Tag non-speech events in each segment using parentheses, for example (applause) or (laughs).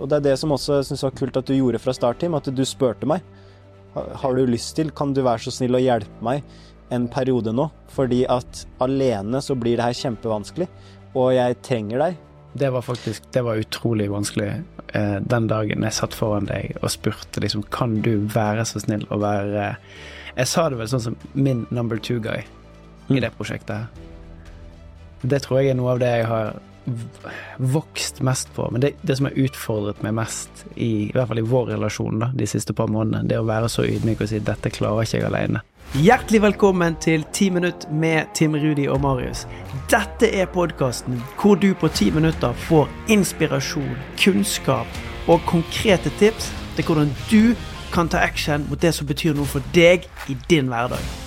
Og det er det som også syns var kult at du gjorde fra start, Tim, at du spurte meg. Har- du lyst til, kan du være så snill å hjelpe meg en periode nå? Fordi at alene så blir det her kjempevanskelig, og jeg trenger deg. Det var faktisk det var utrolig vanskelig eh, den dagen jeg satt foran deg og spurte liksom Kan du være så snill å være Jeg sa det vel sånn som min number two guy i Mm. det prosjektet her. Det tror jeg er noe av det jeg har vokst mest på. Men det, det som har utfordret meg mest, i, i hvert fall i vår relasjon da, de siste par månedene, det å være så ydmyk og si 'dette klarer ikke jeg alene'. Hjertelig velkommen til 10 minutt med Tim Rudi og Marius. Dette er podkasten hvor du på 10 minutter får inspirasjon, kunnskap og konkrete tips til hvordan du kan ta action mot det som betyr noe for deg i din hverdag.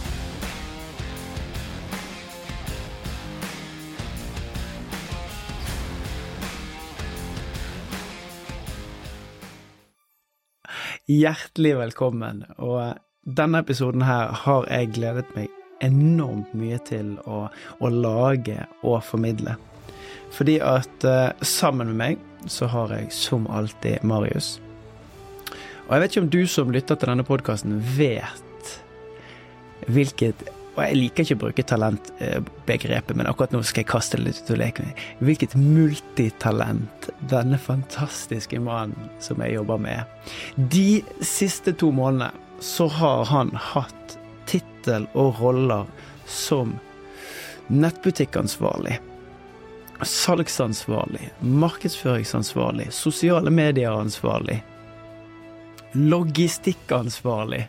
Hjertelig velkommen. Og denne episoden her har jeg gledet meg enormt mye til å, å lage og formidle. Fordi at eh, sammen med meg så har jeg som alltid Marius. Og jeg vet ikke om du som lytter til denne podkasten vet hvilket Og jeg liker ikke å bruke talentbegrepet, men akkurat nå skal jeg kaste det litt ut og leke med. Hvilket multitalent denne fantastiske mannen som jeg jobber med. De siste to månedene så har han hatt tittel og roller som nettbutikkansvarlig, salgsansvarlig, markedsføringsansvarlig, sosiale medier-ansvarlig, logistikkansvarlig.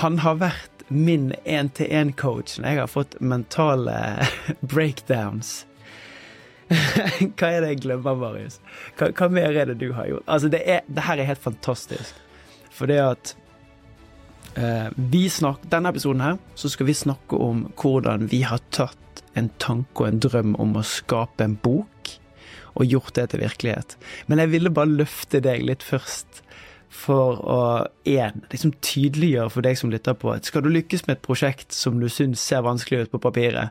Han har vært min én-til-én-coach når jeg har fått mentale (laughs) breakdowns. (laughs) hva er det jeg glemmer, Marius? Hva, hva mer er det du har gjort? Altså, det, er, det her er helt fantastisk. For det at eh, vi snak, Denne episoden her, så skal vi snakke om hvordan vi har tatt en tanke og en drøm om å skape en bok, og gjort det til virkelighet. Men jeg ville bare løfte deg litt først for å en, liksom tydeliggjøre for deg som lytter på at skal du lykkes med et prosjekt som du syns ser vanskelig ut på papiret,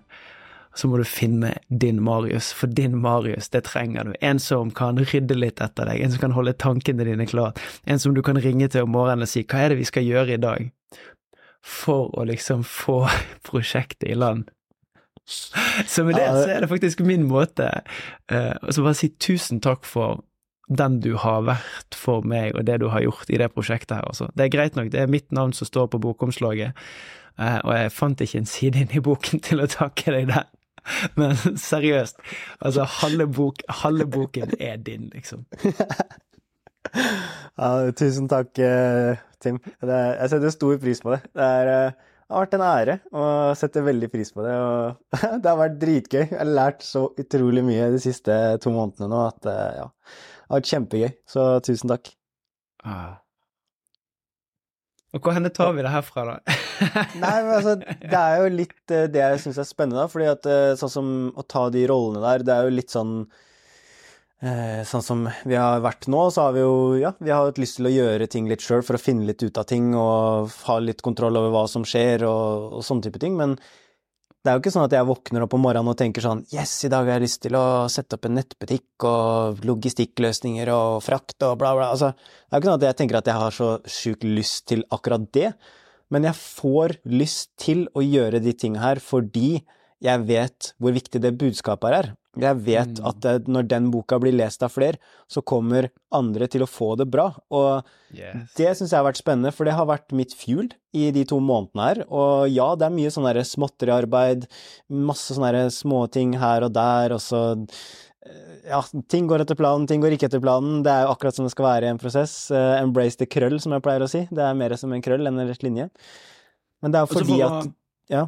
så må du finne din Marius, for din Marius, det trenger du. En som kan rydde litt etter deg, en som kan holde tankene dine klart, en som du kan ringe til om morgenen og si hva er det vi skal gjøre i dag, for å liksom få (laughs) prosjektet i land. Så med det så er det faktisk min måte eh, å bare si tusen takk for den du har vært for meg, og det du har gjort i det prosjektet her, altså. Det er greit nok, det er mitt navn som står på bokomslaget, eh, og jeg fant ikke en side inn i boken til å takke deg der. Men seriøst, altså halve, bok, halve boken er din, liksom. (laughs) Ja, tusen takk, eh, Tim. Er, jeg setter stor pris på det. Det, er, eh, det har vært en ære, og setter veldig pris på det. Og (laughs) det har vært dritgøy. Jeg har lært så utrolig mye de siste to månedene nå at eh, ja, har vært kjempegøy. Så tusen takk. Ah. Og hvor henne tar vi det herfra, da? (laughs) Nei, men altså, det er jo litt eh, det jeg syns er spennende, da. Fordi at eh, sånn som å ta de rollene der, det er jo litt sånn eh, Sånn som vi har vært nå, så har vi jo ja, vi har hatt lyst til å gjøre ting litt sjøl for å finne litt ut av ting og ha litt kontroll over hva som skjer og, og sånne type ting. Men det er jo ikke sånn at jeg våkner opp om morgenen og tenker sånn Yes, i dag har jeg lyst til å sette opp en nettbutikk og logistikkløsninger og frakt og bla, bla. Altså, det er jo ikke sånn at jeg tenker at jeg har så sjukt lyst til akkurat det. Men jeg får lyst til å gjøre de tingene her fordi jeg vet hvor viktig det budskapet er. Jeg vet Mm. at når den boka blir lest av flere, så kommer andre til å få det bra. Og Yes. det syns jeg har vært spennende, for det har vært mitt fuel i de to månedene her. Og ja, det er mye sånn derre småtteriarbeid, masse sånne småting her og der, og så eh, Ja, ting går etter planen, ting går ikke etter planen. Det er jo akkurat som det skal være i en prosess. Uh, embrace the krøll, som jeg pleier å si. Det er mer som en krøll enn en rett linje. Men det er jo fordi at Ja.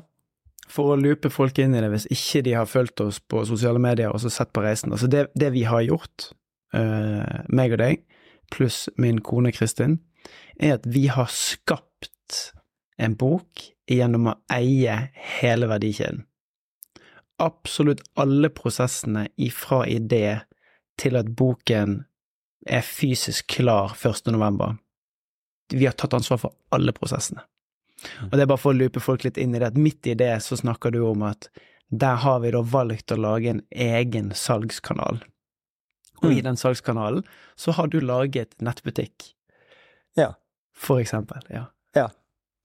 For å loope folk inn i det, hvis ikke de har fulgt oss på sosiale medier og så sett på reisen. Altså det, det vi har gjort, uh, meg og deg, pluss min kone Kristin, er at vi har skapt en bok gjennom å eie hele verdikjeden. Absolutt alle prosessene ifra idé til at boken er fysisk klar 1. november. Vi har tatt ansvar for alle prosessene. Og det er bare for å loope folk litt inn i det, at midt i det så snakker du om at der har vi da valgt å lage en egen salgskanal. og i den salgskanalen så har du laget nettbutikk. Ja. For eksempel. Ja. Ja.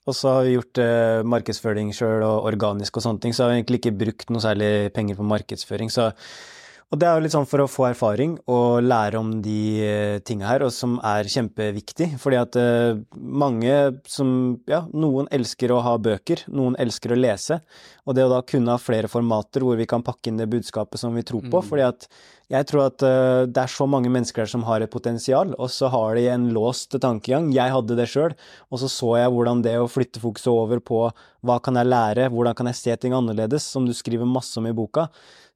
Og så har vi gjort eh, markedsføring sjøl og organisk og sånne ting, så har vi egentlig ikke brukt noe særlig penger på markedsføring. Så, og det er jo litt sånn for å få erfaring og lære om de eh, tinga her, og som er kjempeviktig. Fordi at eh, mange som Ja, noen elsker å ha bøker, noen elsker å lese. Og det å da kunne ha flere formater hvor vi kan pakke inn det budskapet som vi tror på. Mm. fordi at jeg tror at uh, det er så mange mennesker der som har et potensial, og så har de en låst tankegang. Jeg hadde det sjøl, og så så jeg hvordan det å flytte fokuset over på hva kan jeg lære, hvordan kan jeg se ting annerledes, som du skriver masse om i boka,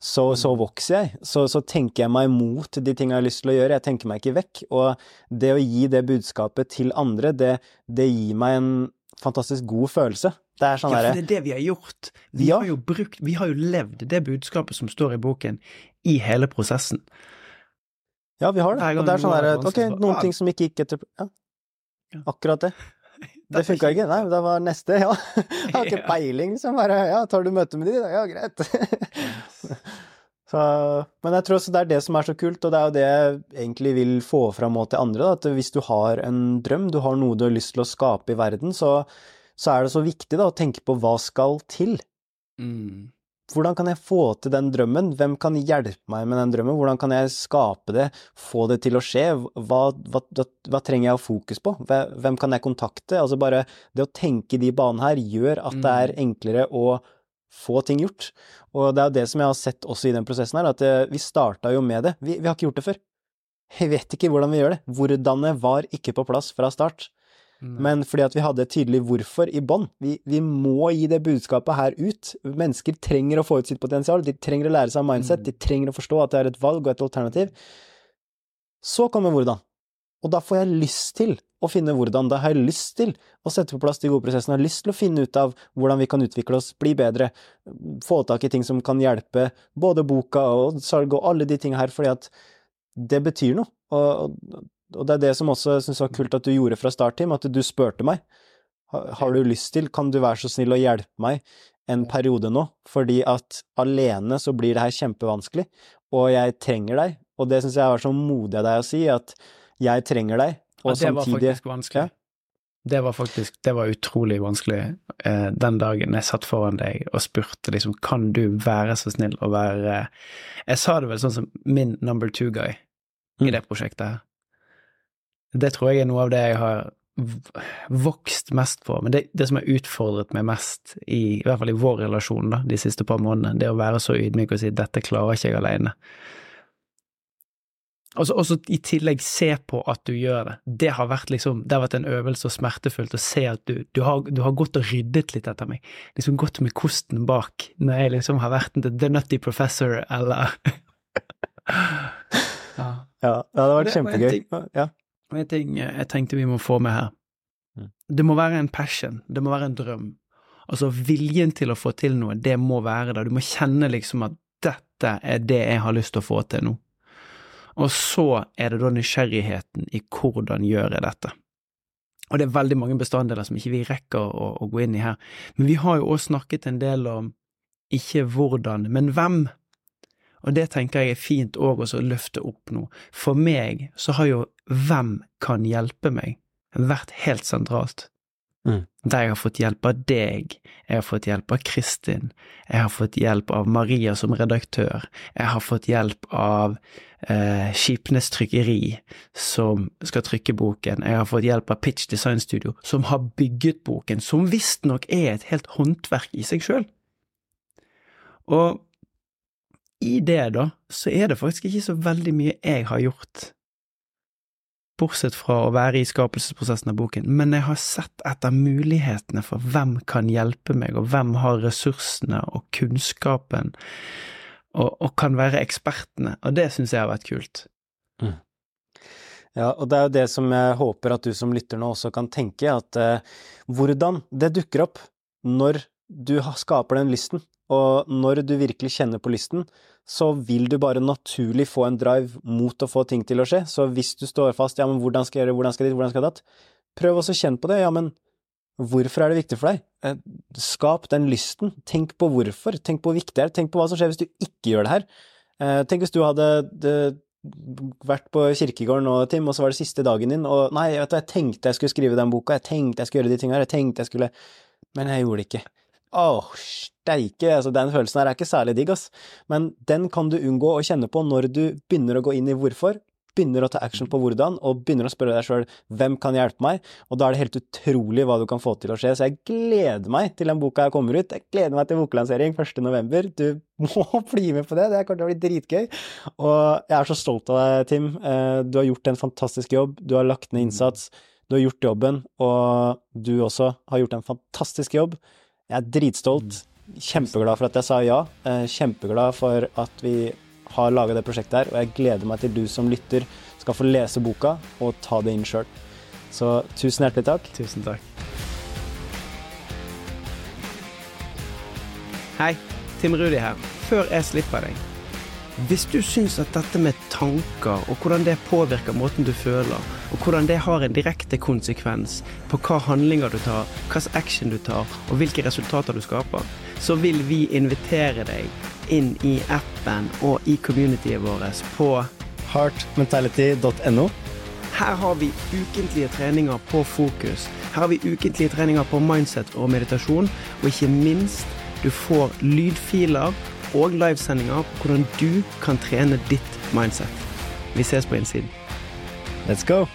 så, så vokser jeg. Så, så tenker jeg meg mot de tinga jeg har lyst til å gjøre, jeg tenker meg ikke vekk. Og det å gi det budskapet til andre, det, det gir meg en fantastisk god følelse. Det er sånn ja, for det er det vi har gjort. Vi Ja. har jo brukt, vi har jo levd det budskapet som står i boken, i hele prosessen. Ja, vi har det. Og det er sånn er derre Ok, noen ah. ting som ikke gikk etter Ja, Ja. akkurat det. (laughs) Det funka ikke. Nei, det var neste, ja. (laughs) Jeg har ikke (laughs) peiling, liksom. bare Ja, tar du møte med de, da? Ja, greit. Så, men jeg tror også det er det som er så kult, og det er jo det jeg egentlig vil få fram til andre, da, at hvis du har en drøm, du har noe du har lyst til å skape i verden, så, så er det så viktig da, å tenke på hva skal til. Mm. Hvordan kan jeg få til den drømmen? Hvem kan hjelpe meg med den drømmen? Hvordan kan jeg skape det, få det til å skje? Hva, hva, hva, hva trenger jeg å fokus på? Hvem kan jeg kontakte? Altså bare det å tenke i de banene her gjør at det er enklere å få ting gjort. Og det er jo det som jeg har sett også i den prosessen her, at eh, vi starta jo med det. Vi, vi har ikke gjort det før. Jeg vet ikke hvordan vi gjør det. Hvordan var ikke på plass fra start. Men fordi at vi hadde et tydelig hvorfor i bånn. Vi, vi må gi det budskapet her ut. Mennesker trenger å få ut sitt potensial, de trenger å lære seg mindset, de trenger å forstå at det er et valg og et alternativ. Så kommer hvordan. Og da får jeg lyst til å finne hvordan. det har lyst til å sette på plass de gode prosessene. Har lyst til å finne ut av hvordan vi kan utvikle oss, bli bedre, få tak i ting som kan hjelpe, både boka og salg og alle de tingene her, fordi at det betyr noe. Og, og, det er det som også syns var kult at du gjorde fra start, Tim, at du spurte meg. Har, du lyst til, kan du være så snill å hjelpe meg en periode nå, fordi at alene så blir det her kjempevanskelig, og jeg trenger deg. Og det syns jeg var så modig av deg å si, at jeg trenger deg, og ja, det var faktisk vanskelig. Det var faktisk det var utrolig vanskelig eh, den dagen jeg satt foran deg og spurte liksom kan du være så snill å være Jeg sa det vel sånn som min number two guy i Mm. det prosjektet her. Det tror jeg er noe av det jeg har vokst mest på, men det, det som har utfordret meg mest, i, i hvert fall i vår relasjon da, de siste par månedene, det å være så ydmyk og si dette klarer ikke jeg alene. Og så i tillegg se på at du gjør det. Det har vært liksom, det har vært en øvelse og smertefullt å se at du, du, har, du har gått og ryddet litt etter meg. Liksom gått med kosten bak når jeg liksom har vært en The Nutty Professor eller (laughs) ja. Ja, det hadde vært Det var en kjempegøy. ting- Ja. En ting jeg tenkte vi må få med her. Mm. Det må være en passion, det må være en drøm. Altså viljen til å få til noe, det må være der. Du må kjenne liksom at dette er det jeg har lyst til å få til nå. Og så er det da nysgjerrigheten i hvordan gjør jeg dette. Og det er veldig mange bestanddeler som ikke vi rekker å, å gå inn i her. Men vi har jo også snakket en del om ikke hvordan, men hvem. Og det tenker jeg er fint òg å løfte opp nå. For meg så har jo hvem kan hjelpe meg vært helt sentralt. Mm. Der jeg har fått hjelp av deg, jeg har fått hjelp av Kristin, jeg har fått hjelp av Maria som redaktør, jeg har fått hjelp av eh, Skipnes Trykkeri som skal trykke boken, jeg har fått hjelp av Pitch Design Studio som har bygget boken, som visstnok er et helt håndverk i seg sjøl. Og i det, da, så er det faktisk ikke så veldig mye jeg har gjort bortsett fra å være i skapelsesprosessen av boken, men jeg har sett etter mulighetene for hvem kan hjelpe meg, og hvem har ressursene og kunnskapen, og, og kan være ekspertene, og det syns jeg har vært kult. Ja, og det er jo det som jeg håper at du som lytter nå også kan tenke, at eh, hvordan det dukker opp når du skaper den lysten, og når du virkelig kjenner på lysten, så vil du bare naturlig få en drive mot å få ting til å skje. Så hvis du står fast, ja, men hvordan skal jeg gjøre det, hvordan skal jeg dit, hvordan skal jeg datt, prøv også å kjenne på det, ja, men hvorfor er det viktig for deg? Eh, Skap den lysten, tenk på hvorfor, tenk på hvor viktig det er, tenk på hva som skjer hvis du ikke gjør det her. Eh, Tenk hvis du hadde vært på kirkegården nå, Tim, og så var det siste dagen din, og nei, vet du, jeg tenkte jeg skulle skrive den boka, jeg tenkte jeg skulle gjøre de tingene her, jeg tenkte jeg skulle Men jeg gjorde det ikke. Åh, steike, altså den følelsen her er ikke særlig digg, ass. Men den kan du unngå å kjenne på når du begynner å gå inn i hvorfor, begynner å ta action på hvordan, og begynner å spørre deg sjøl hvem kan hjelpe meg, og da er det helt utrolig hva du kan få til å skje. Så jeg gleder meg til den boka her kommer ut. Jeg gleder meg til boklansering 1.11. Du (laughs) må bli med på det, det kommer til å bli dritgøy. Og jeg er så stolt av deg, Tim. Eh, du har gjort en fantastisk jobb, du har lagt ned innsats, du har gjort jobben, og du også har gjort en fantastisk jobb. Jeg er dritstolt. Kjempeglad for at jeg sa ja. Eh, kjempeglad for at vi har laga det prosjektet her, og jeg gleder meg til du som lytter skal få lese boka og ta det inn sjøl. Så tusen hjertelig takk. Tusen takk. Hei, Tim Rudi her. Før jeg slipper deg. Hvis du syns at dette med tanker, og hvordan det påvirker måten du føler, og hvordan det har en direkte konsekvens på hva handlinger du tar, hvilken action du tar, og hvilke resultater du skaper, så vil vi invitere deg inn i appen og i communityet vårt på Heartmentality.no. her har vi ukentlige treninger på fokus. Her har vi ukentlige treninger på mindset og meditasjon. Og ikke minst, du får lydfiler og livesendinger på hvordan du kan trene ditt mindset. Vi ses på innsiden. Let's go!